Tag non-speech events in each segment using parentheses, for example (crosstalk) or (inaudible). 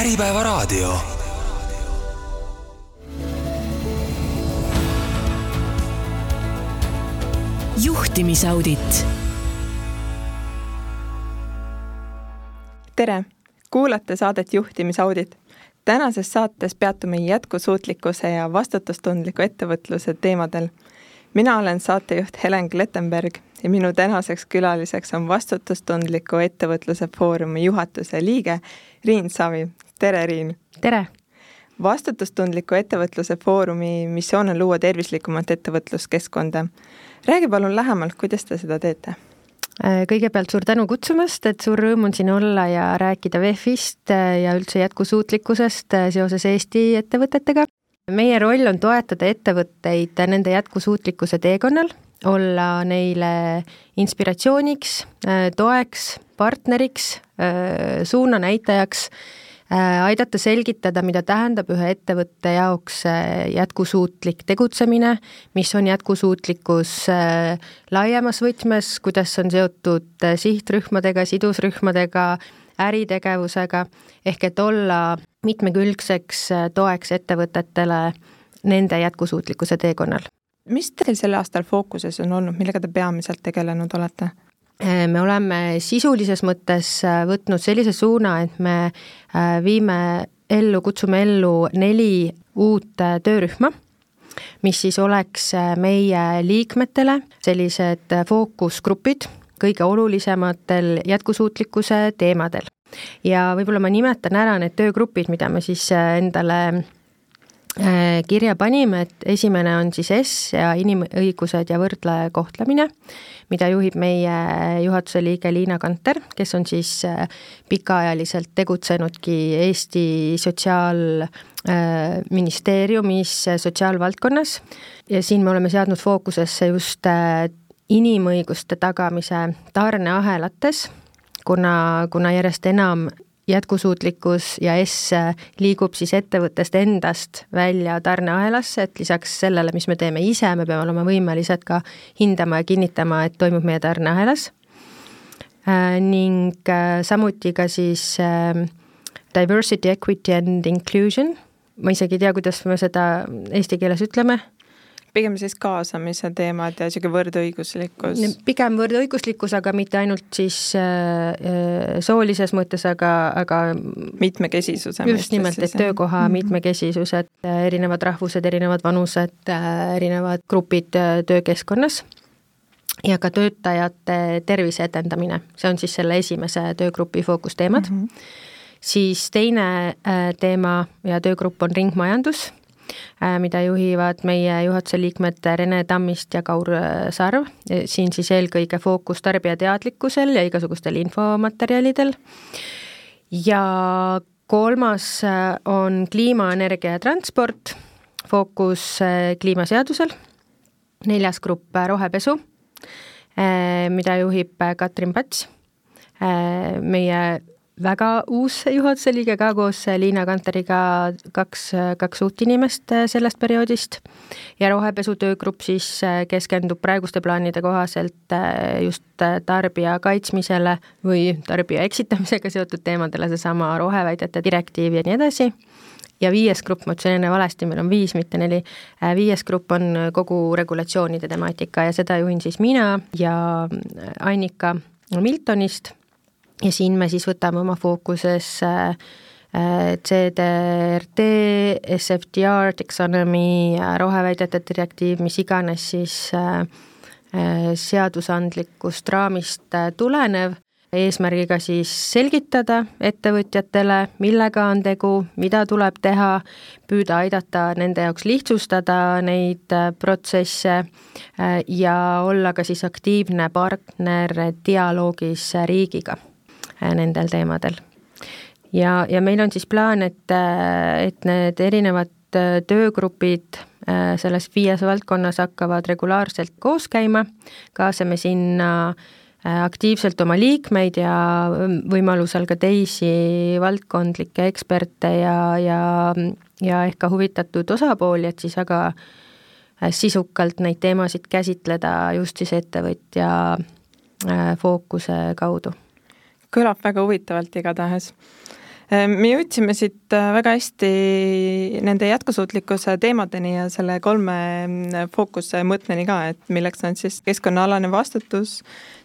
Äripäevaraadio. juhtimisaudit. tere, kuulate saadet Juhtimisaudit. tänases saates peatume jätkusuutlikkuse ja vastutustundliku ettevõtluse teemadel. mina olen saatejuht Helen Klettenberg ja minu tänaseks külaliseks on Vastutustundliku Ettevõtluse Foorumi juhatuse liige Riin Savi. Tere, Riin! tere! vastutustundliku ettevõtluse foorumi missioon on luua tervislikumat ettevõtluskeskkonda. räägi palun lähemalt, kuidas te seda teete? kõigepealt suur tänu kutsumast, et suur rõõm on siin olla ja rääkida VEF-ist ja üldse jätkusuutlikkusest seoses Eesti ettevõtetega. meie roll on toetada ettevõtteid nende jätkusuutlikkuse teekonnal olla neile inspiratsiooniks, toeks, partneriks, suunanäitajaks, aidata selgitada, mida tähendab ühe ettevõtte jaoks jätkusuutlik tegutsemine, mis on jätkusuutlikkus laiemas võtmes, kuidas on seotud sihtrühmadega, sidusrühmadega, äritegevusega, ehk et olla mitmekülgseks toeks ettevõtetele nende jätkusuutlikkuse teekonnal mis teil sel aastal fookuses on olnud, millega te peamiselt tegelenud olete? Me oleme sisulises mõttes äh, võtnud sellise suuna, et me äh, viime ellu, kutsume ellu neli uut äh, töörühma, mis siis oleks meie liikmetele sellised fookusgrupid kõige olulisematel jätkusuutlikkuse teemadel. ja võib-olla ma nimetan ära need töögrupid, mida me siis endale Äh, kirja panime, et esimene on siis S ja inimõigused ja võrdle kohtlemine, mida juhib meie juhatuse liige Liina Kanter, kes on siis äh, pikaajaliselt tegutsenudki Eesti Sotsiaalministeeriumis äh, sotsiaalvaldkonnas. Ja siin me oleme seadnud fookusesse just inimõiguste tagamise tarneahelates, kuna, kuna järjest enam jätkusuutlikkus ja S liigub siis ettevõttest endast välja tarneahelasse, et lisaks sellele, mis me teeme ise, me peame olema võimelised ka hindama ja kinnitama, et toimub meie tarneahelas. Äh, ning äh, samuti ka siis äh, diversity, equity and inclusion, ma isegi ei tea, kuidas me seda eesti keeles ütleme pigem siis kaasamise teemad ja niisugune võrdõiguslikkus? pigem võrdõiguslikkus, aga mitte ainult siis äh, äh soolises mõttes, aga, aga mitmekesisuse just nimelt, et töökoha mm -hmm. mitmekesisus, et äh, erinevad rahvused, erinevad vanused, äh, erinevad grupid töökeskkonnas ja ka töötajate tervise edendamine, see on siis selle esimese töögrupi fookusteemad mm. -hmm. siis teine teema ja töögrupp on ringmajandus Äh, mida juhivad meie juhatuse liikmed Rene Tammist ja Kaur äh, Sarv, siin siis eelkõige fookus tarbijateadlikkusel ja igasugustel infomaterjalidel. ja kolmas äh, on kliima, energia ja transport, fookus kliimaseadusel, neljas grupp rohepesu, mida juhib Katrin Pats, meie väga uus juhatuse liige ka koos Liina Kanteriga, kaks, kaks uut inimest äh, sellest perioodist. ja rohepesu töögrupp siis äh, keskendub praeguste plaanide kohaselt äh, just tarbija kaitsmisele või tarbija eksitamisega seotud teemadele, seesama roheväidete direktiiv ja nii edasi ja viies grupp, ma ütlesin enne valesti, meil on viis, mitte neli, viies grupp on kogu regulatsioonide temaatika ja seda juhin siis mina ja Annika Miltonist ja siin me siis võtame oma fookusesse äh, CDRD, SFDR, taxonomy, roheväidete direktiiv, mis iganes siis äh, äh, seadusandlikust raamist tulenev, eesmärgiga siis selgitada ettevõtjatele, millega on tegu, mida tuleb teha, püüda aidata nende jaoks lihtsustada neid protsesse ja olla ka siis aktiivne partner dialoogis riigiga. Äh, nendel teemadel. ja, ja meil on siis plaan, et, äh, et need erinevad äh, töögrupid selles viies valdkonnas hakkavad regulaarselt koos käima, kaasame sinna aktiivselt oma liikmeid ja võimalusel ka teisi valdkondlikke eksperte ja, ja, ja ehk ka huvitatud osapooli, et siis väga sisukalt neid teemasid käsitleda just siis ettevõtja fookuse kaudu kõlab väga huvitavalt igatahes. Ehm, me jõudsime siit äh, väga hästi nende jätkusuutlikkuse teemadeni ja selle kolme mm, fookuse mõõtmeni ka, et milleks on siis keskkonnaalane vastutus,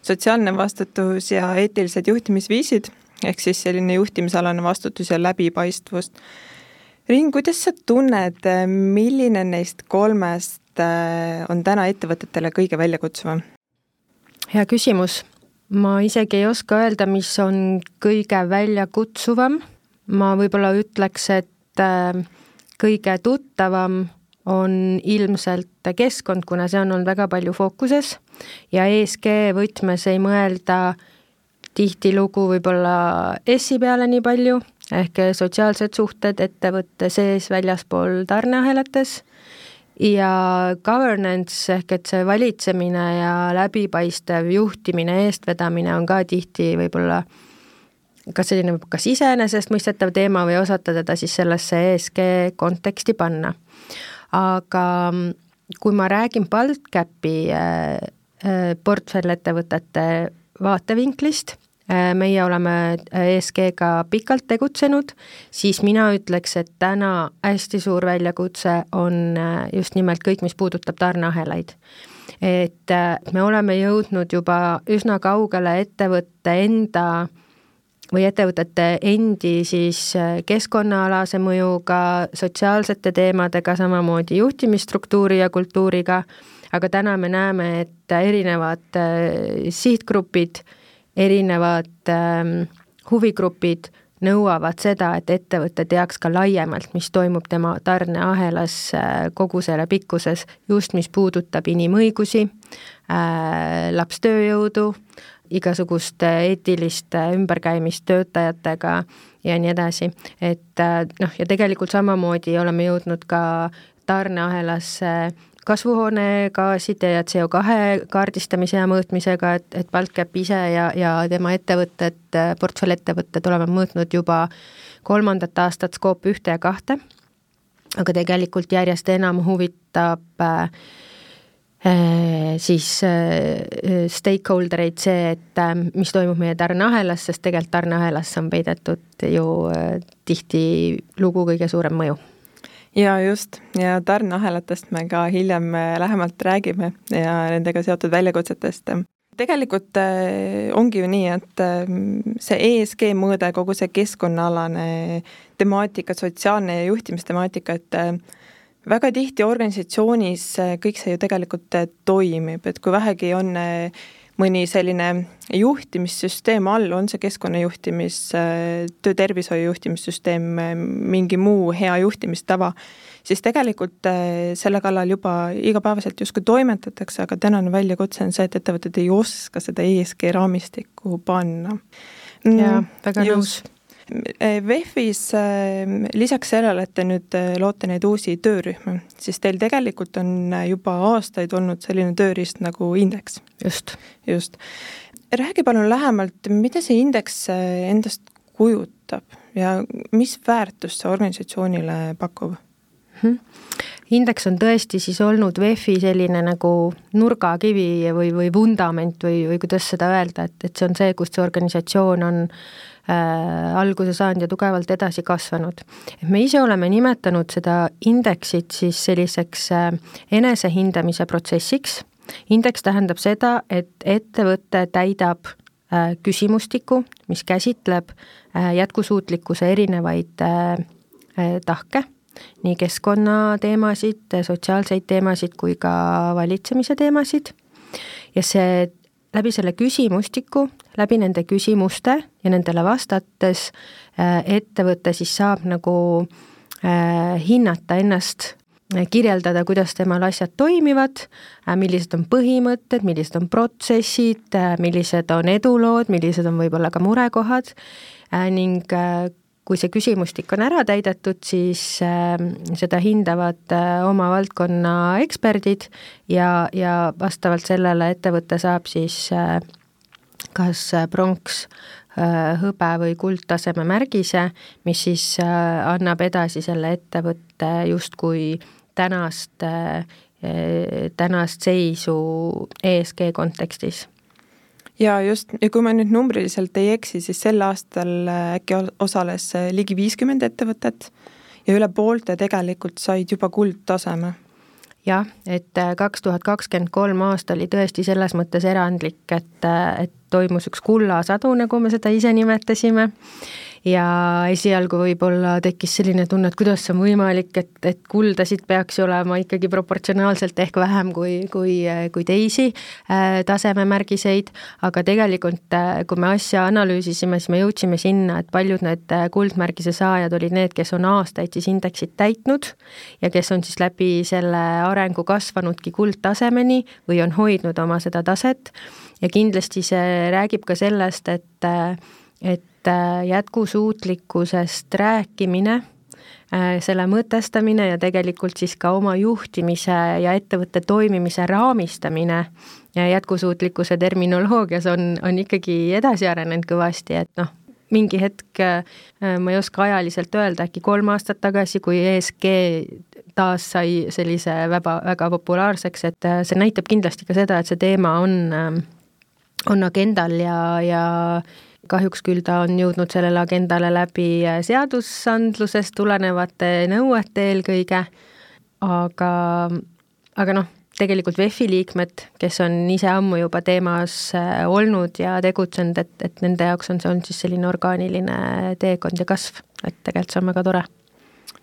sotsiaalne vastutus ja eetilised juhtimisviisid, ehk siis selline juhtimisalane vastutus ja läbipaistvus. Riin, kuidas sa tunned, milline neist kolmest äh, on täna ettevõtetele kõige väljakutsuvam? hea küsimus ma isegi ei oska öelda, mis on kõige väljakutsuvam, ma võib-olla ütleks, et äh, kõige tuttavam on ilmselt keskkond, kuna see on olnud väga palju fookuses. Ja ESG võtmes ei mõelda tihtilugu võib-olla S-i peale nii palju, ehk sotsiaalsed suhted ettevõtte sees väljaspool tarneahelates ja governance ehk et see valitsemine ja läbipaistev juhtimine, eestvedamine on ka tihti võib-olla kas selline kas iseenesestmõistetav teema või osata teda siis sellesse ESG konteksti panna. aga kui ma räägin BaltCapi äh, äh, portfellettevõtete vaatevinklist, meie oleme ESG-ga pikalt tegutsenud, siis mina ütleks, et täna hästi suur väljakutse on äh, just nimelt kõik, mis puudutab tarneahelaid. et äh, me oleme jõudnud juba üsna kaugele ettevõtte enda või ettevõtete endi siis keskkonnaalase mõjuga, sotsiaalsete teemadega, samamoodi juhtimisstruktuuri ja kultuuriga, aga täna me näeme, et erinevad sihtgrupid äh, erinevad ähm, huvigrupid nõuavad seda, et ettevõte teaks ka laiemalt, mis toimub tema tarneahelas äh, kogu selle pikkuses, just mis puudutab inimõigusi äh,, lapstööjõudu, igasugust eetilist ümberkäimist töötajatega ja nii edasi. et äh, noh, ja tegelikult samamoodi oleme jõudnud ka tarneahelasse äh, kasvuhoonegaaside ja CO2 kaardistamise ja mõõtmisega, et, et BaltCap ise ja, ja tema ettevõtted, portfellettevõtted oleme mõõtnud juba kolmandat aastat Scope ühte ja kahte, aga tegelikult järjest enam huvitab äh, äh siis äh, stakeholder eid see, et äh, mis toimub meie tarneahelas, sest tegelikult tarneahelasse on peidetud ju tihtilugu kõige suurem mõju ja just, ja tarneahelatest me ka hiljem äh, lähemalt räägime ja nendega seotud väljakutsetest. tegelikult äh, ongi ju nii, et ähm, see ESG mõõde, kogu see keskkonnaalane temaatika, sotsiaalne ja juhtimistemaatika, et äh, väga tihti organisatsioonis kõik see ju tegelikult toimib, et kui vähegi on mõni selline juhtimissüsteem all, on see keskkonnajuhtimis, töötervishoiu juhtimissüsteem, mingi muu hea juhtimistava, siis tegelikult eh, selle kallal juba igapäevaselt justkui toimetatakse, aga tänane väljakutse on see, et ettevõtted ei oska seda ESG raamistikku panna. jaa, väga nõus VEF-is ehm, lisaks sellele, et te nüüd eh, loote neid uusi töörühmi, siis teil tegelikult on eh, juba aastaid olnud selline tööriist nagu indeks. just. just. räägi palun lähemalt, mida see indeks eh, endast kujutab ja mis väärtust see organisatsioonile pakub hmm.? indeks on tõesti siis olnud VEF-i selline nagu nurgakivi või, või vundament või, või kuidas seda öelda, et, et see on see, kust see organisatsioon on äh, alguse saanud ja tugevalt edasi kasvanud. et me ise oleme nimetanud seda indeksit siis selliseks äh, enesehindamise protsessiks, indeks tähendab seda, et ettevõte täidab äh, küsimustiku, mis käsitleb äh, jätkusuutlikkuse erinevaid äh, äh, tahke, nii keskkonnateemasid, sotsiaalseid teemasid kui ka valitsemise teemasid ja see läbi selle küsimustiku, läbi nende küsimuste ja nendele vastates äh, ettevõte siis saab nagu äh, hinnata ennast, äh, kirjeldada, kuidas temal asjad toimivad, millised on põhimõtted, millised on protsessid, millised on edulood, millised on võib-olla ka murekohad ning kui see küsimustik on ära täidetud, siis äh, seda hindavad äh, oma valdkonna eksperdid ja, ja vastavalt sellele ettevõte saab siis äh, kas pronks äh,, hõbe või kuldtaseme märgise, mis siis annab edasi selle ettevõtte justkui tänast tänast seisu ESG kontekstis ja just, ja kui ma nüüd numbriliselt ei eksi, siis sel aastal äkki osales ligi viiskümmend ettevõtet ja üle poolte tegelikult said juba kuldtaseme. Jah, et kaks tuhat kakskümmend kolm aasta oli tõesti selles mõttes erandlik, et, et toimus üks kullasadu, nagu me seda ise nimetasime ja esialgu võib-olla tekkis selline tunne, et kuidas see on võimalik, et, et kuldasid peaks ju olema ikkagi proportsionaalselt ehk vähem kui, kui, kui teisi äh, tasememärgiseid, aga tegelikult äh, kui me asja analüüsisime, siis me jõudsime sinna, et paljud need äh, kuldmärgise saajad olid need, kes on aastaid siis indeksit täitnud ja kes on siis läbi selle arengu kasvanudki kuldtasemeni või on hoidnud oma seda taset. Ja kindlasti see räägib ka sellest, et et Äh, jätkusuutlikkusest rääkimine, äh, selle mõtestamine ja tegelikult siis ka oma juhtimise ja ettevõtte toimimise raamistamine ja jätkusuutlikkuse terminoloogias on, on ikkagi edasi arenenud kõvasti, et noh, mingi hetk, äh, ma ei oska ajaliselt öelda, äkki kolm aastat tagasi, kui ESG taas sai sellise väga, väga populaarseks, et see näitab kindlasti ka seda, et see teema on, on agendal ja, ja kahjuks küll ta on jõudnud sellele agendale läbi seadusandlusest tulenevate nõuete eelkõige, aga, aga noh, tegelikult VEF-i liikmed, kes on ise ammu juba teemas äh, olnud ja tegutsenud, et, et nende jaoks on see olnud siis selline orgaaniline teekond ja kasv, et tegelikult see on väga tore.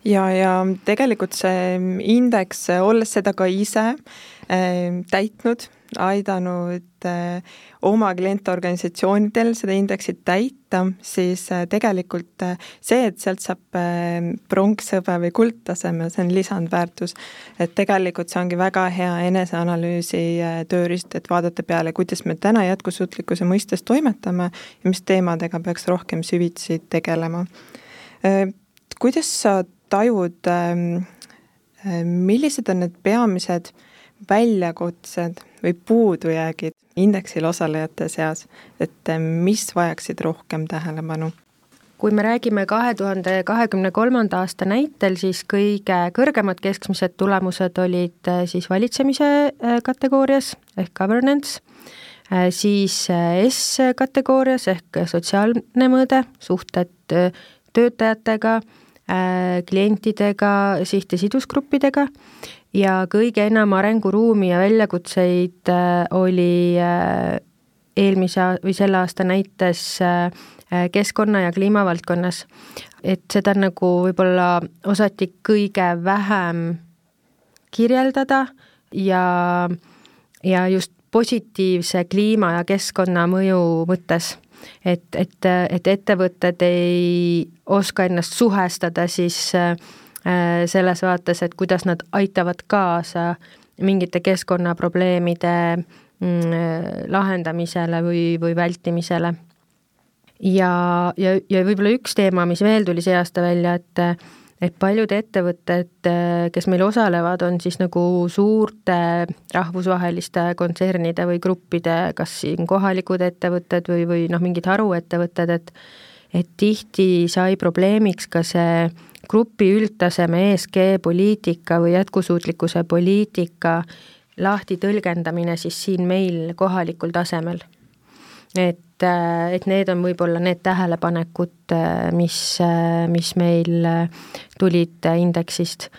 Ja, ja tegelikult see indeks, olles seda ka ise äh, täitnud, aidanud äh, oma klientorganisatsioonidel seda indeksit täita, siis äh, tegelikult äh, see, et sealt saab pronkshõbe või kuldtaseme, see on lisandväärtus. et tegelikult see ongi väga hea eneseanalüüsi tööriist, et vaadata peale, kuidas me täna jätkusuutlikkuse mõistes toimetame ja mis teemadega peaks rohkem süvitsi tegelema. kuidas sa tajud, ähm, millised on need peamised väljakutsed või puudujäägid indeksil osalejate seas, et eh, mis vajaksid rohkem tähelepanu? kui me räägime kahe tuhande kahekümne kolmanda aasta näitel, siis kõige kõrgemad keskmised tulemused olid eh, siis valitsemise eh, kategoorias ehk governance, siis S-kategoorias ehk sotsiaalne mõõde, suhted töötajatega, klientidega, siht- ja sidusgruppidega ja kõige enam arenguruumi ja väljakutseid äh, oli äh, eelmise või selle aasta näites äh, keskkonna ja kliimavaldkonnas. et seda nagu võib-olla osati kõige vähem kirjeldada ja, ja just positiivse kliima ja keskkonnamõju mõttes et, et, et ettevõtted ei oska ennast suhestada siis Äh, selles vaates, et kuidas nad aitavad kaasa mingite keskkonnaprobleemide mm, lahendamisele või, või vältimisele. ja, ja, ja võib-olla üks teema, mis veel tuli see aasta välja, et et paljud ettevõtted, kes meil osalevad, on siis nagu suurte rahvusvaheliste kontsernide või gruppide, kas siin kohalikud ettevõtted või, või noh, mingid haruettevõtted, et et tihti sai probleemiks ka see grupi üldtaseme ESG poliitika või jätkusuutlikkuse poliitika lahti tõlgendamine siis siin meil kohalikul tasemel. et, äh, et need on võib-olla need tähelepanekud, äh, mis, äh, mis meil tulid indeksist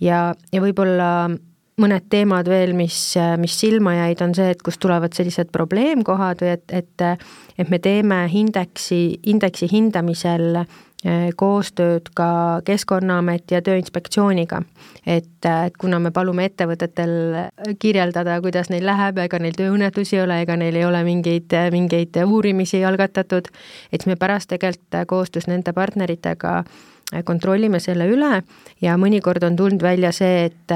ja, ja võib-olla mõned teemad veel, mis, mis silma jäid, on see, et kust tulevad sellised probleemkohad või et, et et me teeme indeksi, indeksi hindamisel Eh, koostööd ka Keskkonnaameti ja Tööinspektsiooniga. et, et kuna me palume ettevõtetel kirjeldada, kuidas neil läheb, ega neil tööõnnetusi ei ole, ega neil ei ole mingeid, mingeid uurimisi algatatud, et siis me pärast tegelikult koostöös nende partneritega kontrollime selle üle ja mõnikord on tulnud välja see, et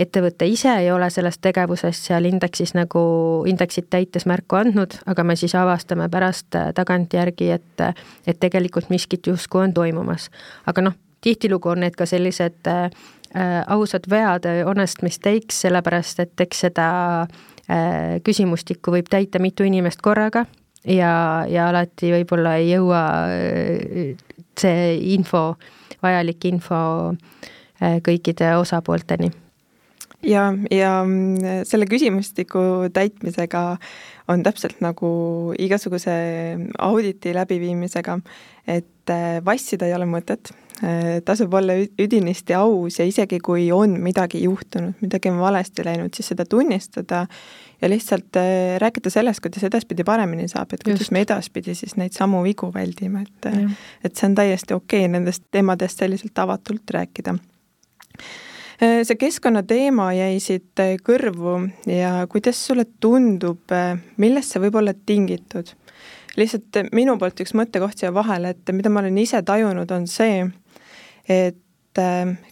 ettevõte ise ei ole sellest tegevusest seal indeksis nagu, indeksit täites märku andnud, aga me siis avastame pärast tagantjärgi, et, et tegelikult miskit justkui on toimumas. aga noh, tihtilugu on need ka sellised äh, ausad vead, honest mistakes, sellepärast et eks seda äh, küsimustikku võib täita mitu inimest korraga ja, ja alati võib-olla ei jõua äh, see info, vajalik info äh, kõikide osapoolteni. Ja, ja mm, selle küsimustiku täitmisega on täpselt nagu igasuguse auditi läbiviimisega, et äh, vassida ei ole mõtet, äh, tasub olla üdinisti aus ja isegi kui on midagi juhtunud, midagi on valesti läinud, siis seda tunnistada ja lihtsalt äh, rääkida sellest, kuidas edaspidi paremini saab, et kuidas Just. me edaspidi siis neid samu vigu väldime, et et see on täiesti okei okay nendest teemadest selliselt avatult rääkida Äh, see keskkonnateema jäi siit äh, kõrvu ja kuidas sulle tundub, äh, millest see võib olla tingitud? lihtsalt minu poolt üks mõttekoht siia vahele, et mida ma olen ise tajunud, on see, et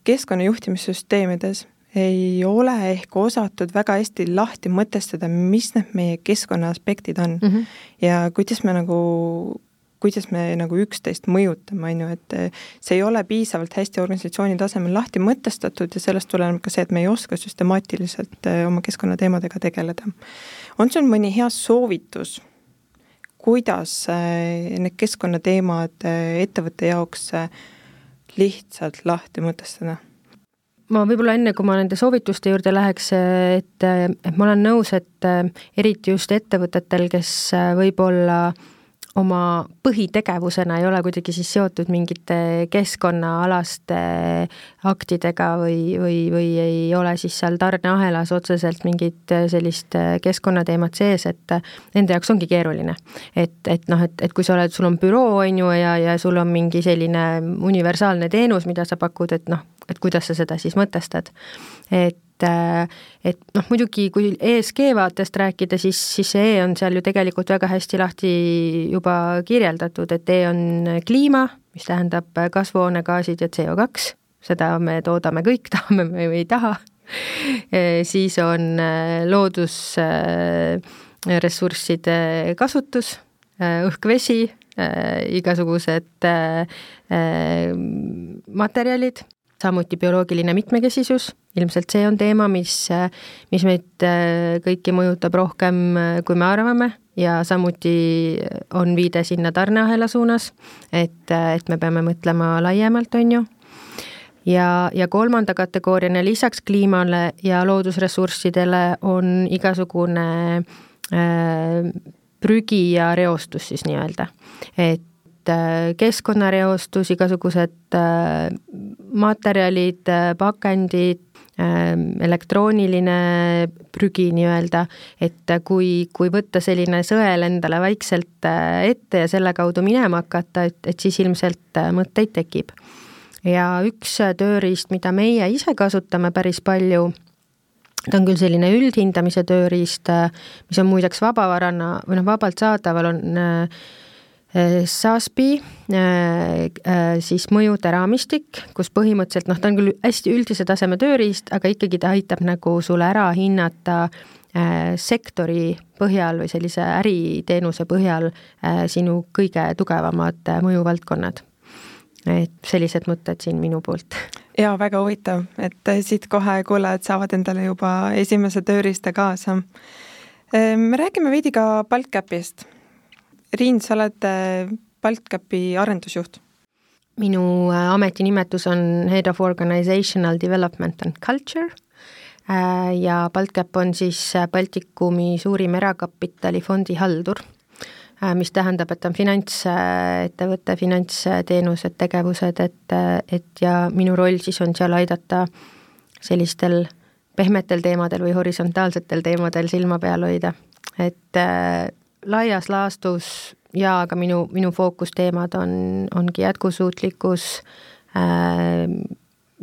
keskkonnajuhtimissüsteemides ei ole ehk osatud väga hästi lahti mõtestada, mis need meie keskkonna aspektid on mm. -hmm. ja kuidas me nagu kuidas me nagu üksteist mõjutame, on ju, et eh, see ei ole piisavalt hästi organisatsiooni tasemel lahti mõtestatud ja sellest tuleneb ka see, et me ei oska süstemaatiliselt eh, oma keskkonnateemadega tegeleda. on sul mõni hea soovitus, kuidas eh, need keskkonnateemad ettevõtte jaoks lihtsalt lahti mõtestada? Ma võib-olla enne, kui ma nende soovituste juurde läheks, et, et ma olen nõus, et eriti just ettevõtetel, kes võib-olla äh, oma põhitegevusena ei ole kuidagi siis seotud mingite keskkonnaalaste aktidega või, või, või ei ole siis seal tarneahelas otseselt mingit sellist keskkonnateemat sees, et nende jaoks ongi keeruline. et, et noh, et, et kui sa oled, sul on büroo, on ju, ja, ja sul on mingi selline universaalne teenus, mida sa pakud, et noh, et kuidas sa seda siis mõtestad. et et, et noh, muidugi kui ESG vaatest rääkida, siis, siis see E on seal ju tegelikult väga hästi lahti juba kirjeldatud, et E on kliima, mis tähendab kasvuhoonegaasid ja CO2, seda me toodame kõik, (laughs) tahame me või ei taha. E, siis on e, loodusressursside kasutus, õhk, vesi, igasugused materjalid samuti bioloogiline mitmekesisus, ilmselt see on teema, mis, mis meid äh, kõiki mõjutab rohkem, äh, kui me arvame. Ja samuti on viide sinna tarneahela suunas, et, äh, et me peame mõtlema laiemalt, on ju. ja, ja kolmanda kategooriana lisaks kliimale ja loodusressurssidele on igasugune äh, prügi ja reostus siis nii-öelda, et keskkonnareostus, igasugused äh, materjalid, äh, pakendid, elektrooniline prügi nii-öelda, et kui, kui võtta selline sõel endale vaikselt ette ja selle kaudu minema hakata, et, et siis ilmselt mõtteid tekib. ja üks tööriist, mida meie ise kasutame päris palju, ta on küll selline üldhindamise tööriist, mis on muideks vabavarana või noh, vabalt saadaval, on äh, Äh, SASB-i äh, äh, siis mõjude raamistik, kus põhimõtteliselt noh, ta on küll hästi üldise taseme tööriist, aga ikkagi ta aitab nagu sulle ära hinnata sektori põhjal või sellise äriteenuse põhjal sinu kõige tugevamad mõjuvaldkonnad. et sellised mõtted siin minu poolt. jaa, väga huvitav, et siit kohe kuulajad saavad endale juba esimese tööriista kaasa. me räägime veidi ka BaltCapist Riin, sa oled äh, BaltCapi arendusjuht. minu äh, ametinimetus on Head of Organizational Development and Culture äh, ja BaltCap on siis Baltikumi suurim erakapitali fondihaldur, mis tähendab, et on finantsettevõte, finantsteenused, tegevused, et, et ja minu roll siis on seal aidata sellistel pehmetel teemadel või horisontaalsetel teemadel silma peal hoida, et laias laastus jaa, aga minu, minu fookusteemad on, ongi jätkusuutlikkus äh,,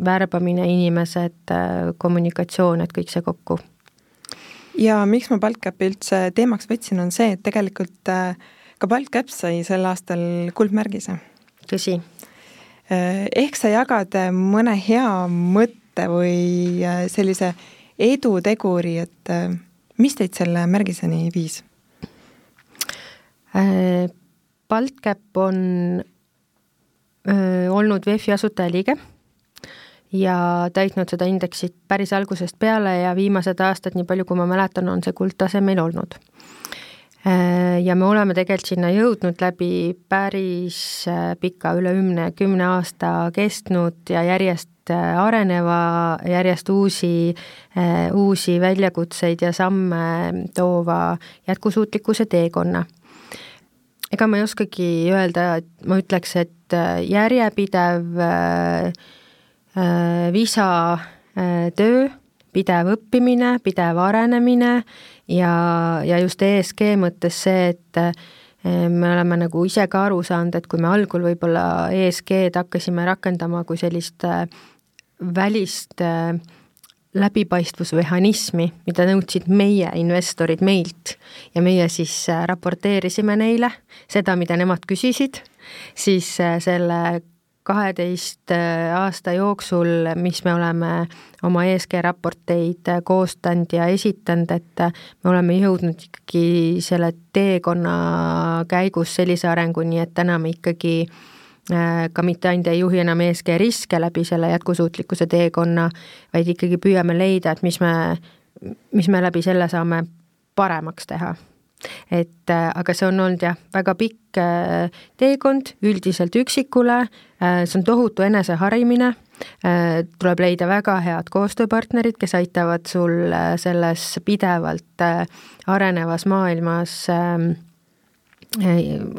värbamine, inimesed äh,, kommunikatsioon, et kõik see kokku. ja miks ma BaltCapi üldse teemaks võtsin, on see, et tegelikult äh, ka BaltCap sai sel aastal kuldmärgise. tõsi äh,. ehk sa jagad mõne hea mõtte või äh, sellise eduteguri, et äh, mis teid selle märgiseni viis? Äh, BaltCap on öö, äh, olnud VEF-i asutajaliige ja täitnud seda indeksit päris algusest peale ja viimased aastad, nii palju kui ma mäletan, on see kuldtase meil olnud. ja me oleme tegelikult sinna jõudnud läbi päris pika, üle kümne, kümne aasta kestnud ja järjest areneva, järjest uusi, uusi väljakutseid ja samme toova jätkusuutlikkuse teekonna ega ma ei oskagi öelda, et ma ütleks, et äh, järjepidev äh, äh, visa töö, pidev õppimine, pidev arenemine ja, ja just ESG mõttes see, et me oleme nagu ise ka aru saanud, et kui me algul võib-olla ESG-d hakkasime rakendama kui sellist välist äh, läbipaistvusmehhanismi, mida nõudsid meie investorid meilt. Ja meie siis äh, raporteerisime neile seda, mida nemad küsisid, siis äh, selle kaheteist äh, aasta jooksul, mis me oleme oma ESG raporteid koostanud ja esitanud, et me oleme jõudnud ikkagi selle teekonna käigus sellise arenguni, et täna me ikkagi äh, ka mitte ainult ei juhi enam ESG riske läbi selle jätkusuutlikkuse teekonna, vaid ikkagi püüame leida, et mis me, mis me läbi selle saame paremaks teha. et äh, aga see on olnud jah, väga pikk äh, teekond üldiselt üksikule, see on tohutu eneseharimine, tuleb leida väga head koostööpartnerid, kes aitavad sul selles pidevalt arenevas maailmas äh,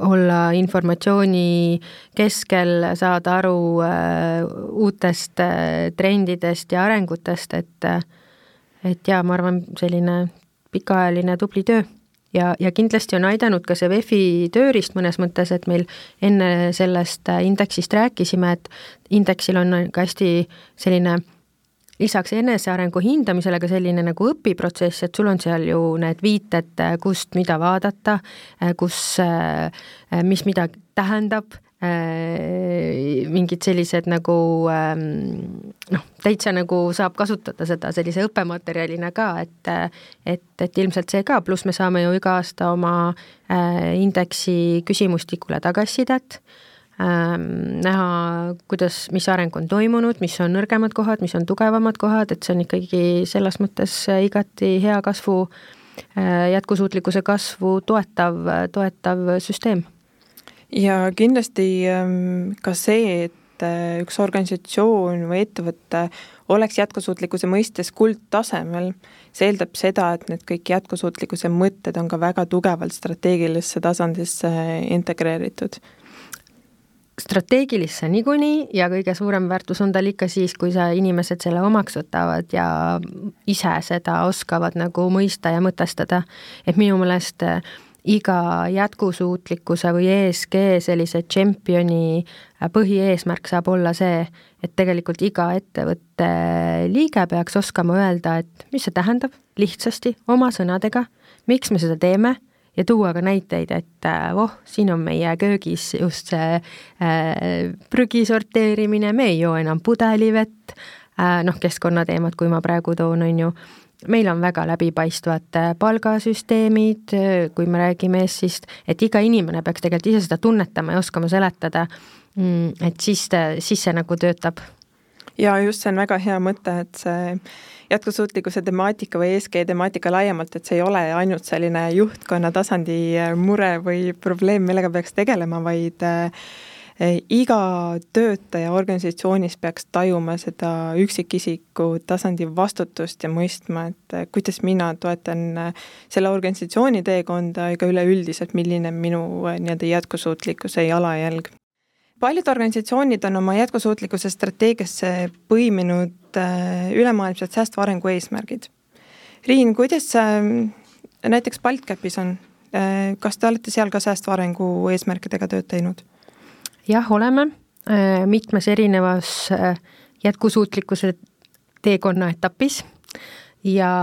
olla informatsiooni keskel, saada aru äh, uutest äh, trendidest ja arengutest, et et jaa, ma arvan, selline pikaajaline tubli töö. ja, ja kindlasti on aidanud ka see VEF-i tööriist mõnes mõttes, et meil enne sellest indeksist rääkisime, et indeksil on ka hästi selline lisaks enesearengu hindamisele ka selline nagu õpiprotsess, et sul on seal ju need viited, kust mida vaadata, kus, mis midagi tähendab, mingid sellised nagu noh, täitsa nagu saab kasutada seda sellise õppematerjalina ka, et et, et ilmselt see ka, pluss me saame ju iga aasta oma indeksi küsimustikule tagasisidet Ähm, näha, kuidas, mis areng on toimunud, mis on nõrgemad kohad, mis on tugevamad kohad, et see on ikkagi selles mõttes igati hea kasvu, äh, jätkusuutlikkuse kasvu toetav, toetav süsteem. ja kindlasti ähm, ka see, et äh, üks organisatsioon või ettevõte oleks jätkusuutlikkuse mõistes kuldtasemel, see eeldab seda, et need kõik jätkusuutlikkuse mõtted on ka väga tugevalt strateegilisse tasandisse integreeritud strateegilisse niikuinii ja kõige suurem väärtus on tal ikka siis, kui sa inimesed selle omaks võtavad ja ise seda oskavad nagu mõista ja mõtestada. et minu meelest äh, iga jätkusuutlikkuse või ESG sellise tšempioni äh, põhieesmärk saab olla see, et tegelikult iga ettevõtte liige peaks oskama öelda, et mis see tähendab lihtsasti oma sõnadega, miks me seda teeme ja tuua ka näiteid, et äh, voh, siin on meie köögis just see äh, prügi sorteerimine, me ei joo enam pudelivett äh,, noh, keskkonnateemad, kui ma praegu toon, on ju, meil on väga läbipaistvad äh, palgasüsteemid, äh, kui me räägime ESS-ist, et iga inimene peaks tegelikult ise seda tunnetama ja oskama seletada, mm, et siis, siis see nagu töötab. Ja just, see on väga hea mõte, et see jätkusuutlikkuse temaatika või ESG temaatika laiemalt, et see ei ole ainult selline juhtkonna tasandi äh, mure või probleem, millega peaks tegelema, vaid äh, iga töötaja organisatsioonis peaks tajuma seda üksikisiku tasandi vastutust ja mõistma, et äh, kuidas mina toetan selle organisatsiooni teekonda ega üleüldiselt, milline on minu nii-öelda jätkusuutlikkuse jalajälg paljud organisatsioonid on oma jätkusuutlikkuse strateegiasse põiminud äh, ülemaailmsed säästva arengu eesmärgid. Riin, kuidas see näiteks BaltCapis on, äh, kas te olete seal ka säästva arengu eesmärkidega tööd teinud? jah, oleme äh, mitmes erinevas jätkusuutlikkuse teekonna etapis ja,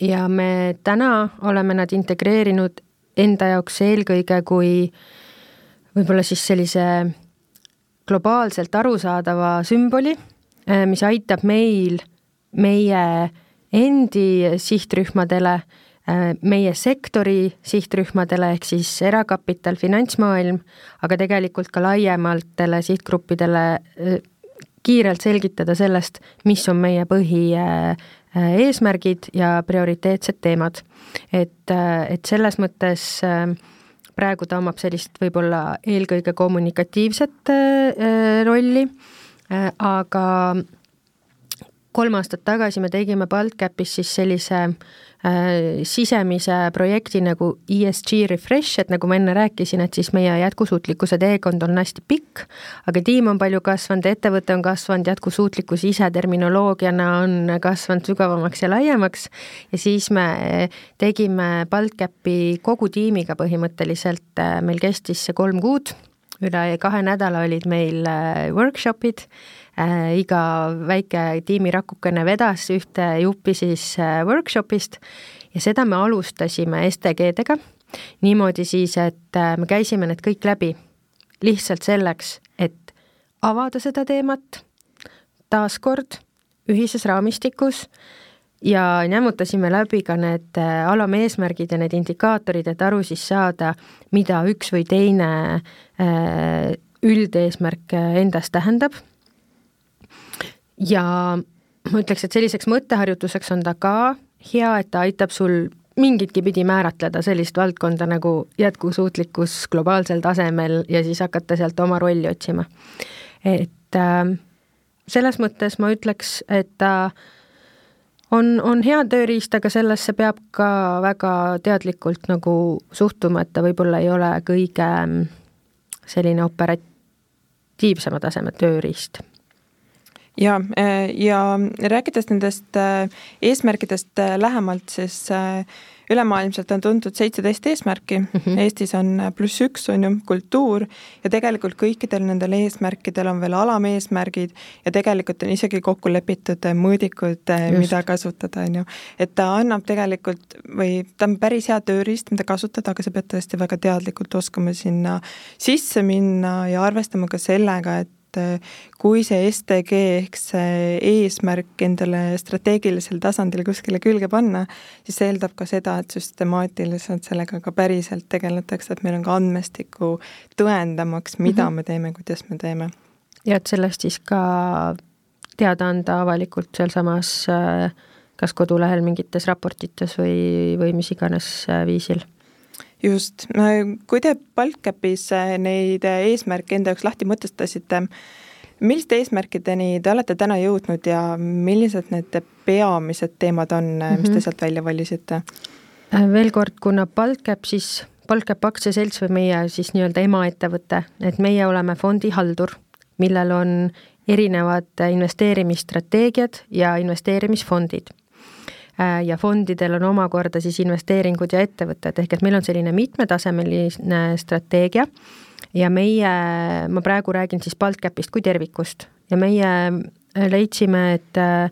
ja me täna oleme nad integreerinud enda jaoks eelkõige kui äh, võib-olla siis sellise globaalselt arusaadava sümboli, äh, mis aitab meil, meie endi sihtrühmadele, äh, meie sektori sihtrühmadele ehk siis erakapital, finantsmaailm, aga tegelikult ka laiematele sihtgruppidele äh, kiirelt selgitada sellest, mis on meie põhi eesmärgid ja prioriteetsed teemad. et, et selles mõttes praegu ta omab sellist võib-olla eelkõige kommunikatiivset rolli, aga kolm aastat tagasi me tegime BaltCapis siis sellise äh, sisemise projekti nagu ESG Refresh, et nagu ma enne rääkisin, et siis meie jätkusuutlikkuse teekond on hästi pikk, aga tiim on palju kasvanud, ettevõte on kasvanud, jätkusuutlikkus ise terminoloogiana on kasvanud sügavamaks ja laiemaks. Ja siis me tegime BaltCapi kogu tiimiga põhimõtteliselt, äh, meil kestis see kolm kuud, üle kahe nädala olid meil äh, workshopid. äh,, iga väike tiimirakukene vedas ühte juppi siis äh, workshopist ja seda me alustasime STG-dega niimoodi siis, et äh, me käisime need kõik läbi lihtsalt selleks, et avada seda teemat taaskord ühises raamistikus ja nämmutasime läbi ka need äh, alameesmärgid ja need indikaatorid, et aru siis saada, mida üks või teine äh, üldeesmärk äh, endas tähendab ja ma ütleks, et selliseks mõtteharjutuseks on ta ka hea, et ta aitab sul mingitki pidi määratleda sellist valdkonda nagu jätkusuutlikkus globaalsel tasemel ja siis hakata sealt oma rolli otsima. et äh, selles mõttes ma ütleks, et ta on, on hea tööriist, aga sellesse peab ka väga teadlikult nagu suhtuma, et ta võib-olla ei ole kõige mm, selline operatiivsema taseme tööriist ja, äh, ja rääkides nendest äh, eesmärkidest äh, lähemalt, siis ülemaailmselt on tuntud seitseteist eesmärki mm, -hmm. Eestis on pluss üks, on ju, kultuur ja tegelikult kõikidel nendel eesmärkidel on veel alameesmärgid ja tegelikult on isegi kokku lepitud mõõdikud, mida kasutada, on ju. et ta annab tegelikult või ta on päris hea tööriist, mida kasutada, aga sa pead tõesti väga teadlikult oskama sinna sisse minna ja arvestama ka sellega, et et äh, kui see STG ehk see eesmärk endale strateegilisel tasandil kuskile külge panna, siis see eeldab ka seda, et süstemaatiliselt sellega ka päriselt tegeletakse, et meil on ka andmestikku tõendamaks, mida mm -hmm. me teeme, kuidas me teeme. ja et sellest siis ka teada anda avalikult sealsamas äh, kas kodulehel mingites raportites või, või mis iganes äh, viisil just, kui te BaltCapis äh, neid äh, eesmärke enda jaoks lahti mõtestasite, milliste eesmärkideni te olete täna jõudnud ja millised need peamised teemad on mm, -hmm. mis te mhm. sealt välja valisite? veel kord, kuna BaltCap siis, BaltCap aktsiaselts või meie siis nii-öelda emaettevõte, et meie oleme fondihaldur, millel on erinevad investeerimisstrateegiad ja investeerimisfondid Äh, ja fondidel on omakorda siis investeeringud ja ettevõtted, ehk et meil on selline mitmetasemeline strateegia. Ja meie, ma praegu räägin siis BaltCapist kui tervikust. Ja meie äh, leidsime, et äh,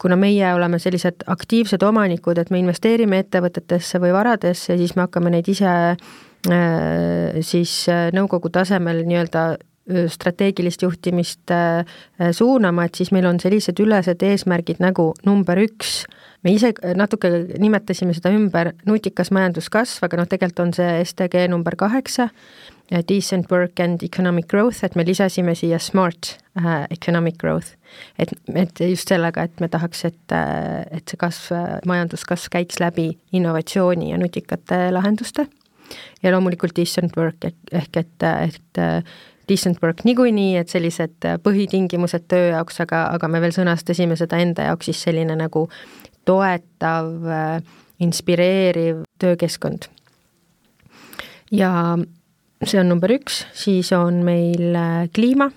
kuna meie oleme sellised aktiivsed omanikud, et me investeerime ettevõtetesse või varadesse, siis me hakkame neid ise siis nõukogu tasemel nii-öelda strateegilist juhtimist suunama, et siis meil on sellised ülesed eesmärgid nagu number üks, me ise natuke nimetasime seda ümber nutikas majanduskasv, aga noh, tegelikult on see STG number kaheksa, decent work and economic growth, et me lisasime siia smart uh, economic growth. et, et just sellega, et me tahaks, et, et see kasv, majanduskasv käiks läbi innovatsiooni ja nutikate lahenduste ja loomulikult decent work ehk, ehk et, et decent work niikuinii, et sellised äh, põhitingimused töö jaoks, aga, aga me veel sõnastasime seda enda jaoks siis selline nagu toetav, äh, inspireeriv töökeskkond. ja see on number üks, siis on meil äh, kliima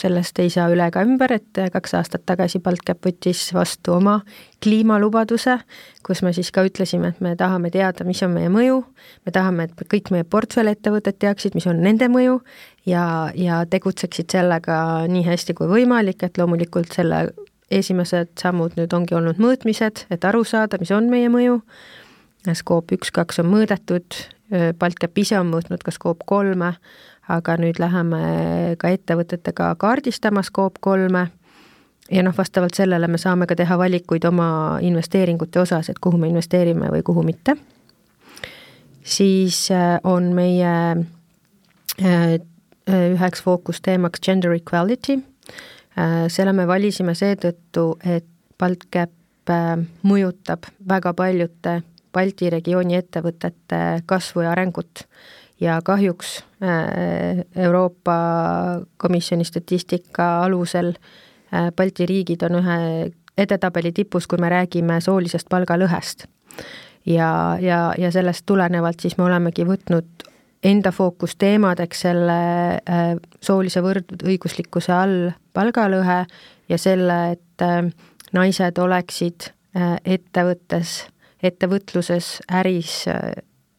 sellest ei saa üle ega ümber, et kaks aastat tagasi BaltCap võttis vastu oma kliimalubaduse, kus me siis ka ütlesime, et me tahame teada, mis on meie mõju, me tahame, et kõik meie portfellettevõtted teaksid, mis on nende mõju ja, ja tegutseksid sellega nii hästi kui võimalik, et loomulikult selle esimesed sammud nüüd ongi olnud mõõtmised, et aru saada, mis on meie mõju, skoop üks, kaks on mõõdetud, BaltCap ise on mõõtnud ka skoop kolme, aga nüüd läheme ka ettevõtetega kaardistama Scope kolme ja noh, vastavalt sellele me saame ka teha valikuid oma investeeringute osas, et kuhu me investeerime või kuhu mitte. siis äh, on meie äh, üheks fookusteemaks gender equality. Äh, selle me valisime seetõttu, et BaltCap mõjutab väga paljude Balti regiooni ettevõtete kasvu ja arengut ja kahjuks Euroopa Komisjoni statistika alusel Balti riigid on ühe edetabeli tipus, kui me räägime soolisest palgalõhest. ja, ja, ja sellest tulenevalt siis me olemegi võtnud enda fookusteemadeks selle äh, soolise võrdõiguslikkuse all palgalõhe ja selle, et äh, naised oleksid äh, ettevõttes, ettevõtluses, äris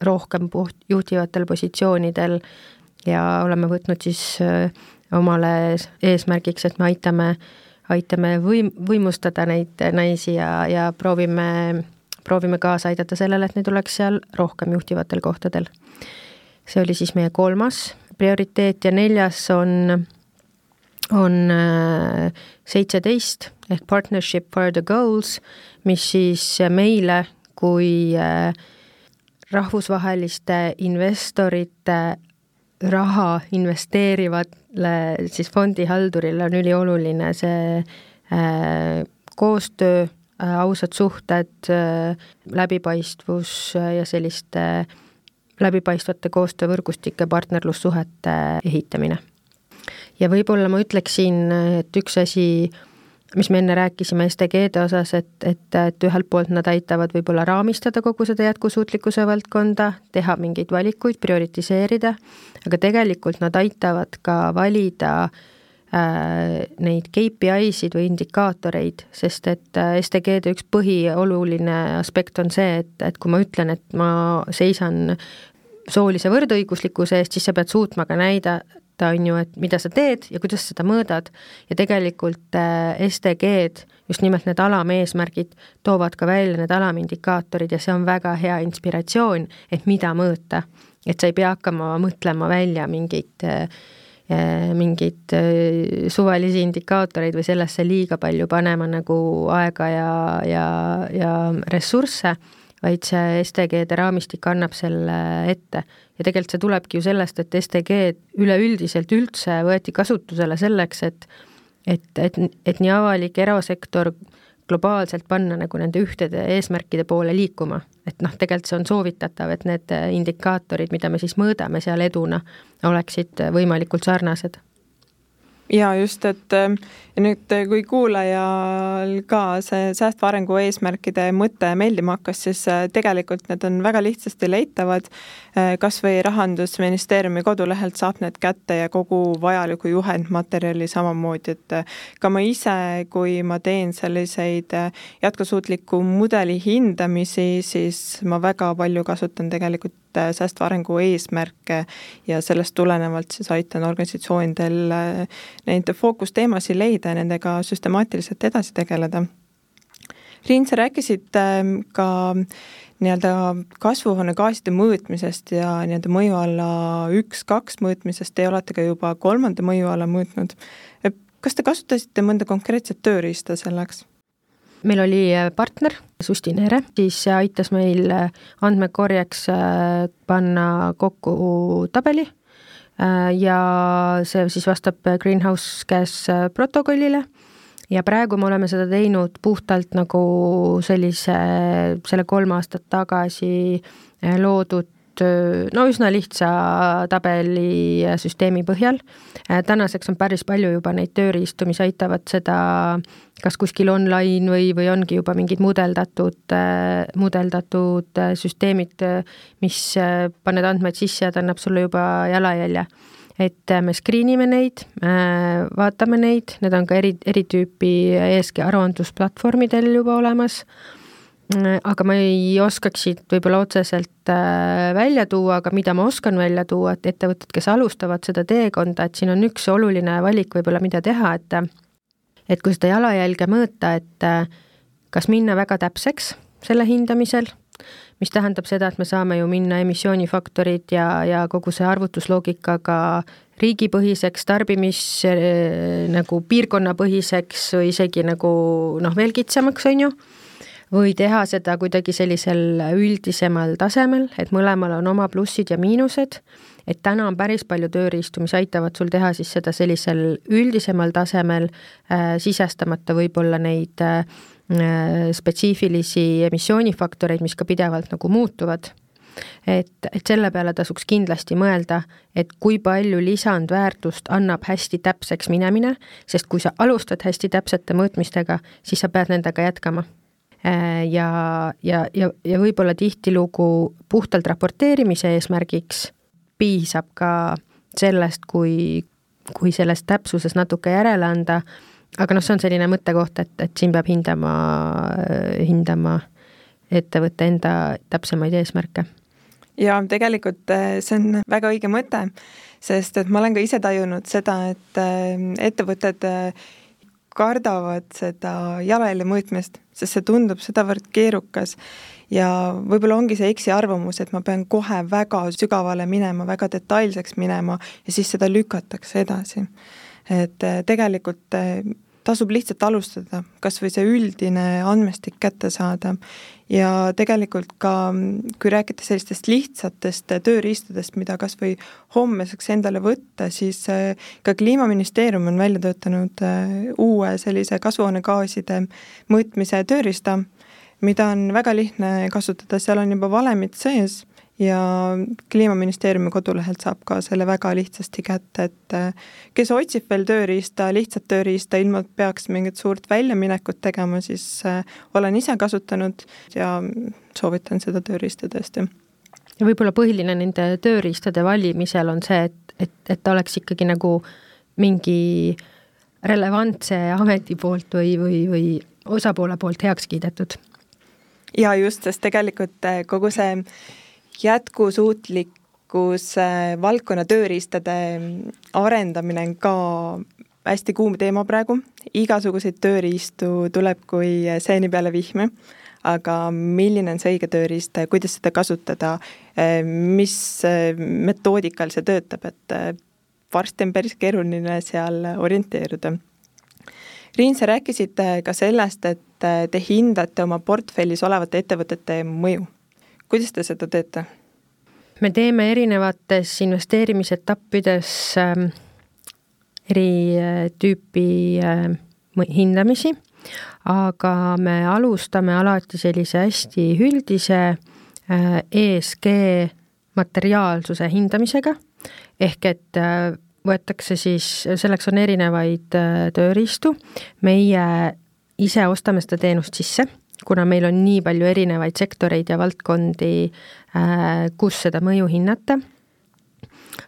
rohkem juhtivatel positsioonidel ja oleme võtnud siis omale eesmärgiks, et me aitame äh, aitame võim-, võimustada neid naisi ja, ja proovime, proovime kaasa aidata sellele, et neid oleks seal rohkem juhtivatel kohtadel. see oli siis meie kolmas prioriteet ja neljas on, on äh, seitseteist ehk Partnership for the Goals, mis siis meile kui äh, rahvusvaheliste investorite raha investeerivale siis fondihaldurile on ülioluline see äh, koostöö äh,, ausad suhted äh,, läbipaistvus äh, ja selliste äh, läbipaistvate koostöövõrgustike partnerlussuhete ehitamine. ja võib-olla ma ütleksin, et üks asi, mis me enne rääkisime SDG-de osas, et, et, et ühelt poolt nad aitavad võib-olla raamistada kogu seda jätkusuutlikkuse valdkonda, teha mingeid valikuid, prioritiseerida, aga tegelikult nad aitavad ka valida äh, neid KPI-sid või indikaatoreid, sest et äh, SDG-de üks põhioluline aspekt on see, et, et kui ma ütlen, et ma seisan soolise võrdõiguslikkuse eest, siis sa pead suutma ka näida, vaadata, on ju, et mida sa teed ja kuidas seda mõõdad ja tegelikult äh, SDG-d, just nimelt need alameesmärgid, toovad ka välja need alamindikaatorid ja see on väga hea inspiratsioon, et mida mõõta. et sa ei pea hakkama mõtlema välja mingeid äh, äh, mingeid suvalisi indikaatoreid või sellesse liiga palju panema nagu aega ja, ja, ja ressursse vaid see STG-de raamistik annab selle ette. ja tegelikult see tulebki ju sellest, et STG-d üleüldiselt üldse võeti kasutusele selleks, et et, et, et nii avalik, erasektor globaalselt panna nagu nende ühtede eesmärkide poole liikuma. et noh, tegelikult see on soovitatav, et need indikaatorid, mida me siis mõõdame seal eduna, oleksid võimalikult sarnased ja just, et äh, ja nüüd, äh, kui kuulajal ka see säästva arengu eesmärkide mõte meeldima hakkas, siis äh, tegelikult need on väga lihtsasti leitavad. kas või Rahandusministeeriumi kodulehelt saab need kätte ja kogu vajaliku juhendmaterjali samamoodi, et ka ma ise, kui ma teen selliseid jätkusuutliku mudeli hindamisi, siis ma väga palju kasutan tegelikult säästva arengu eesmärke ja sellest tulenevalt siis aitan organisatsioonidel neid fookusteemasid leida ja nendega süstemaatiliselt edasi tegeleda. Riin, sa rääkisid ähm, ka nii-öelda kasvuhoonegaaside mõõtmisest ja nii-öelda mõjuala üks-kaks mõõtmisest, te olete ka juba kolmanda mõjuala mõõtnud. kas te kasutasite mõnda konkreetset tööriista selleks? Meil oli äh, partner, Sustinere, siis aitas meil äh, andmekorjeks äh, panna kokku tabeli ja see siis vastab Greenhouse Gas protokollile ja praegu me oleme seda teinud puhtalt nagu sellise, selle kolm aastat tagasi loodud no üsna lihtsa tabelisüsteemi põhjal. tänaseks on päris palju juba neid tööriistu, mis aitavad seda kas kuskil online või, või ongi juba mingid mudeldatud, mudeldatud süsteemid, mis paned andmeid sisse ja ta annab sulle juba jalajälje. Et me screen ime neid, vaatame neid, need on ka eri, eri tüüpi ESG aruandlusplatvormidel juba olemas. Aga ma ei oskaks siit võib-olla otseselt äh, välja tuua, aga mida ma oskan välja tuua, et ettevõtted, kes alustavad seda teekonda, et siin on üks oluline valik võib-olla, mida teha, et et kui seda jalajälge mõõta, et äh, kas minna väga täpseks selle hindamisel, mis tähendab seda, et me saame ju minna emissioonifaktorid ja, ja kogu see arvutusloogikaga riigipõhiseks, tarbimis äh, nagu piirkonnapõhiseks või isegi nagu noh, veel kitsamaks, on ju või teha seda kuidagi sellisel üldisemal tasemel, et mõlemal on oma plussid ja miinused, et täna on päris palju tööriistu, mis aitavad sul teha siis seda sellisel üldisemal tasemel äh,, sisestamata võib-olla neid äh, spetsiifilisi emissioonifaktoreid, mis ka pidevalt nagu muutuvad. Et, et selle peale tasuks kindlasti mõelda, et kui palju lisandväärtust annab hästi täpseks minemine, sest kui sa alustad hästi täpsete mõõtmistega, siis sa pead nendega jätkama. Äh, ja, ja, ja, ja võib-olla tihtilugu puhtalt raporteerimise eesmärgiks piisab ka sellest, kui, kui selles täpsuses natuke järele anda, aga noh, see on selline mõttekoht, et, et siin peab hindama, hindama ettevõtte enda täpsemaid eesmärke. ja tegelikult äh, see on väga õige mõte, sest et ma olen ka ise tajunud seda, et äh, ettevõtted kardavad seda jalajälje mõõtmist, sest see tundub sedavõrd keerukas ja võib-olla ongi see eksiarvamus, et ma pean kohe väga sügavale minema, väga detailseks minema ja siis seda lükatakse edasi. et eh, tegelikult eh, tasub lihtsalt alustada, kas või see üldine andmestik kätte saada ja tegelikult ka, kui rääkida sellistest lihtsatest tööriistadest, mida kas või homme saaks endale võtta, siis äh, ka Kliimaministeerium on välja töötanud uue sellise kasvuhoonegaaside mõõtmise tööriista, mida on väga lihtne kasutada, seal on juba valemid sees ja Kliimaministeeriumi kodulehelt saab ka selle väga lihtsasti kätte, et äh, kes otsib veel tööriista, lihtsat tööriista, ilma et peaks mingit suurt väljaminekut tegema, siis äh, olen ise kasutanud ja soovitan seda tööriista tõesti. ja võib-olla põhiline nende tööriistade valimisel on see, et, et, et ta oleks ikkagi nagu mingi relevantse ameti poolt või, või, või osapoole poolt heaks kiidetud. Ja just, sest tegelikult äh, kogu see jätkusuutlikkus valdkonna tööriistade arendamine on ka hästi kuum teema praegu, igasuguseid tööriistu tuleb kui seeni peale vihma, aga milline on see õige tööriist, kuidas seda kasutada, mis metoodikal see töötab, et varsti on päris keeruline seal orienteeruda. Riin, sa rääkisid ka sellest, et te hindate oma portfellis olevate ettevõtete mõju kuidas te seda teete? me teeme erinevates investeerimisetappides äh, eri äh, tüüpi äh, hindamisi, aga me alustame alati sellise hästi üldise äh, ESG materiaalsuse hindamisega, ehk et äh, võetakse siis, selleks on erinevaid äh, tööriistu, meie ise ostame seda teenust sisse kuna meil on nii palju erinevaid sektoreid ja valdkondi, äh, kus seda mõju hinnata.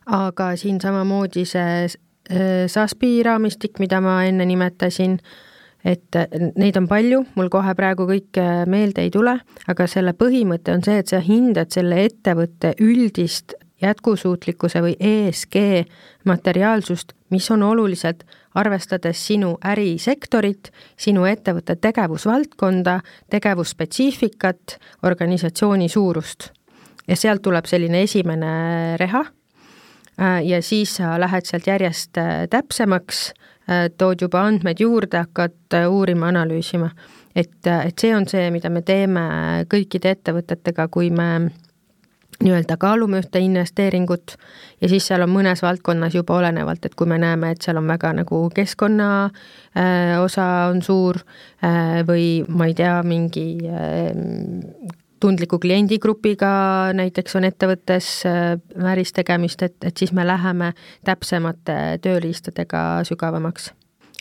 aga siin samamoodi see äh, SASB-i raamistik, mida ma enne nimetasin, et neid on palju, mul kohe praegu kõike meelde ei tule, aga selle põhimõte on see, et sa hindad selle ettevõtte üldist jätkusuutlikkuse või ESG materiaalsust, mis on oluliselt arvestades sinu ärisektorit, sinu ettevõtte tegevusvaldkonda, tegevusspetsiifikat, organisatsiooni suurust. ja sealt tuleb selline esimene reha äh, ja siis sa lähed sealt järjest äh, täpsemaks, äh, tood juba andmeid juurde, hakkad uurima, analüüsima. et, et see on see, mida me teeme kõikide ettevõtetega, kui me nii-öelda kaalume ühte investeeringut ja siis seal on mõnes valdkonnas juba olenevalt, et kui me näeme, et seal on väga nagu keskkonna äh, osa on suur äh, või ma ei tea, mingi äh, tundliku kliendigrupiga näiteks on ettevõttes äh, vääris tegemist, et, et siis me läheme täpsemate tööriistadega sügavamaks.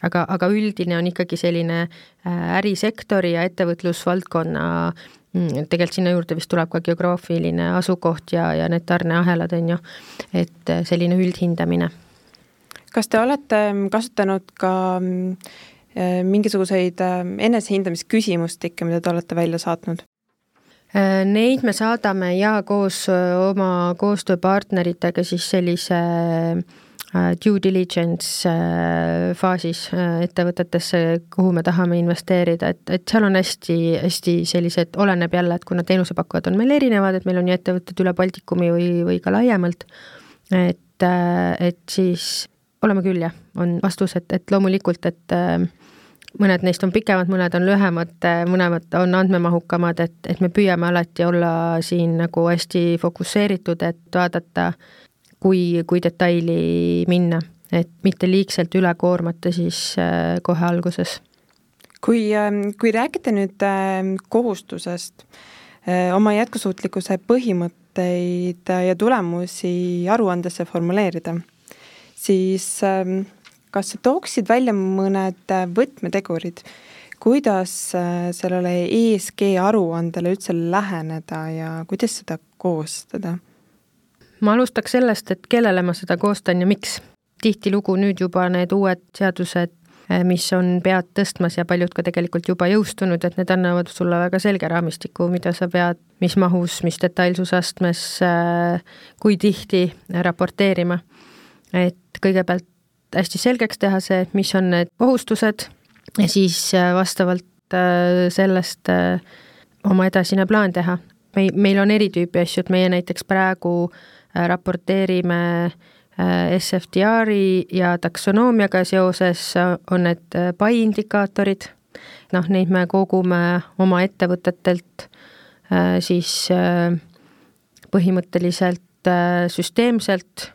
Aga, aga üldine on ikkagi selline äh, ärisektori ja ettevõtlusvaldkonna Mm, tegelikult sinna juurde vist tuleb ka geograafiline asukoht ja, ja need tarneahelad, on ju, et äh, selline üldhindamine. kas te olete mm, kasutanud ka mm, äh, mingisuguseid enesehindamisküsimustikke, mida te olete välja saatnud? Neid me saadame ja koos oma koostööpartneritega siis sellise Äh, due diligence äh, faasis äh, ettevõtetesse, kuhu me tahame investeerida, et, et seal on hästi, hästi sellised, oleneb jälle, et kuna teenusepakkujad on meil erinevad, et meil on ju ettevõtted üle Baltikumi või, või ka laiemalt, et, et siis oleme küll jah, on vastus, et, et loomulikult, et mõned neist on pikemad, mõned on lühemad, mõlemad on andmemahukamad, et, et me püüame alati olla siin nagu hästi fokusseeritud, et vaadata kui, kui detaili minna, et mitte liigselt üle koormata siis äh, kohe alguses. kui, ähm, kui rääkida nüüd ähm, kohustusest äh, oma jätkusuutlikkuse põhimõtteid ja tulemusi aruandesse formuleerida, siis ähm, kas sa tooksid välja mõned võtmetegurid, kuidas äh, sellele ESG aruandele üldse läheneda ja kuidas seda koostada? Ma alustaks sellest, et kellele ma seda koostan ja miks. tihtilugu nüüd juba need uued seadused Eh, mis on pead tõstmas ja paljud ka tegelikult juba jõustunud, et need annavad sulle väga selge raamistiku, mida sa pead, mis mahus, mis detailsusastmes, eh, kui tihti raporteerima. et kõigepealt hästi selgeks teha see, mis on need kohustused ja siis eh, vastavalt sellest oma edasine plaan teha. mei-, meil on eri tüüpi asju, et meie näiteks praegu äh, Äh, SFDR-i ja taksonoomiaga seoses on need äh, pai indikaatorid, noh, neid me kogume oma ettevõtetelt äh, siis põhimõtteliselt süsteemselt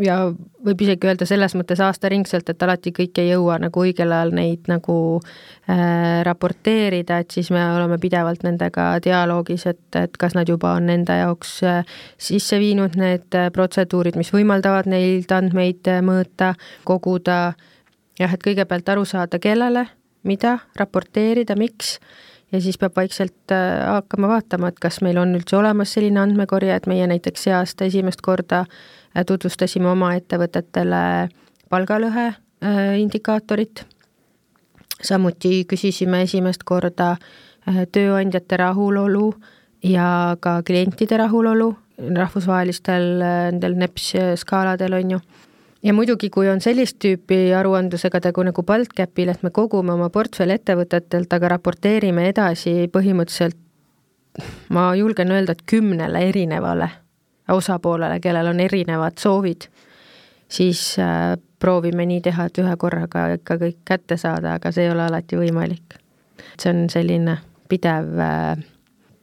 ja võib isegi öelda selles mõttes aastaringselt, et alati kõik ei jõua nagu õigel ajal neid nagu äh, raporteerida, et siis me oleme pidevalt nendega dialoogis, et, et kas nad juba on enda jaoks äh, sisse viinud need äh, protseduurid, mis võimaldavad neilt andmeid äh, mõõta, koguda, jah, et kõigepealt aru saada, kellele, mida raporteerida, miks ja siis peab vaikselt äh, hakkama vaatama, et kas meil on üldse olemas selline andmekorje, et meie näiteks see aasta esimest korda äh, tutvustasime oma ettevõtetele palgalõhe äh, indikaatorit, samuti küsisime esimest korda tööandjate rahulolu ja ka klientide rahulolu rahvusvahelistel nendel NEPS skaaladel, on ju. Ja muidugi, kui on sellist tüüpi aruandlusega tegu nagu BaltCapil, et me kogume oma portfelli ettevõtetelt, aga raporteerime edasi põhimõtteliselt ma julgen öelda, et kümnele erinevale osapoolele, kellel on erinevad soovid, siis äh, proovime nii teha, et ühe korraga ikka kõik kätte saada, aga see ei ole alati võimalik. see on selline pidev äh,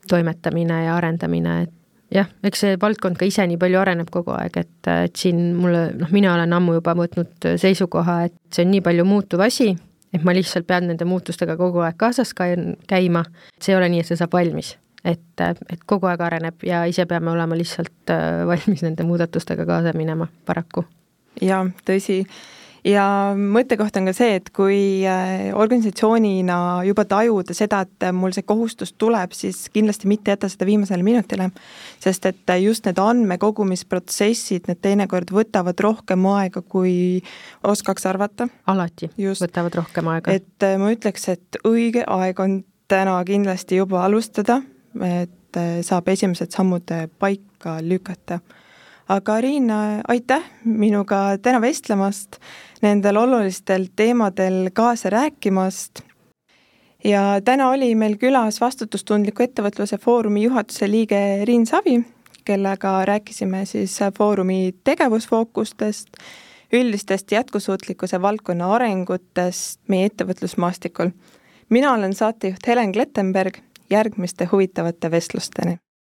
toimetamine ja arendamine, et jah, eks see valdkond ka ise nii palju areneb kogu aeg, et, et siin mulle, noh, mina olen ammu juba võtnud seisukoha, et see on nii palju muutuv asi, et ma lihtsalt pean nende muutustega kogu aeg kaasas käima, see ei ole nii, et see saab valmis. Et, et kogu aeg areneb ja ise peame olema lihtsalt äh, valmis nende muudatustega kaasa minema, paraku. jaa, tõsi ja mõttekoht on ka see, et kui äh, organisatsioonina juba tajuda seda, et mul see kohustus tuleb, siis kindlasti mitte jätta seda viimasele minutile. sest et just need andmekogumisprotsessid, need teinekord võtavad rohkem aega, kui oskaks arvata. alati just. võtavad rohkem aega. et äh, ma ütleks, et õige aeg on täna kindlasti juba alustada, et äh, saab esimesed sammud paika lükata aga Riin, aitäh minuga täna vestlemast, nendel olulistel teemadel kaasa rääkimast. ja täna oli meil külas vastutustundliku ettevõtluse foorumi juhatuse liige Riin Savi, kellega rääkisime siis foorumi tegevusfookustest, üldistest jätkusuutlikkuse valdkonna arengutest meie ettevõtlusmaastikul. mina olen saatejuht Helen Klettenberg, järgmiste huvitavate vestlusteni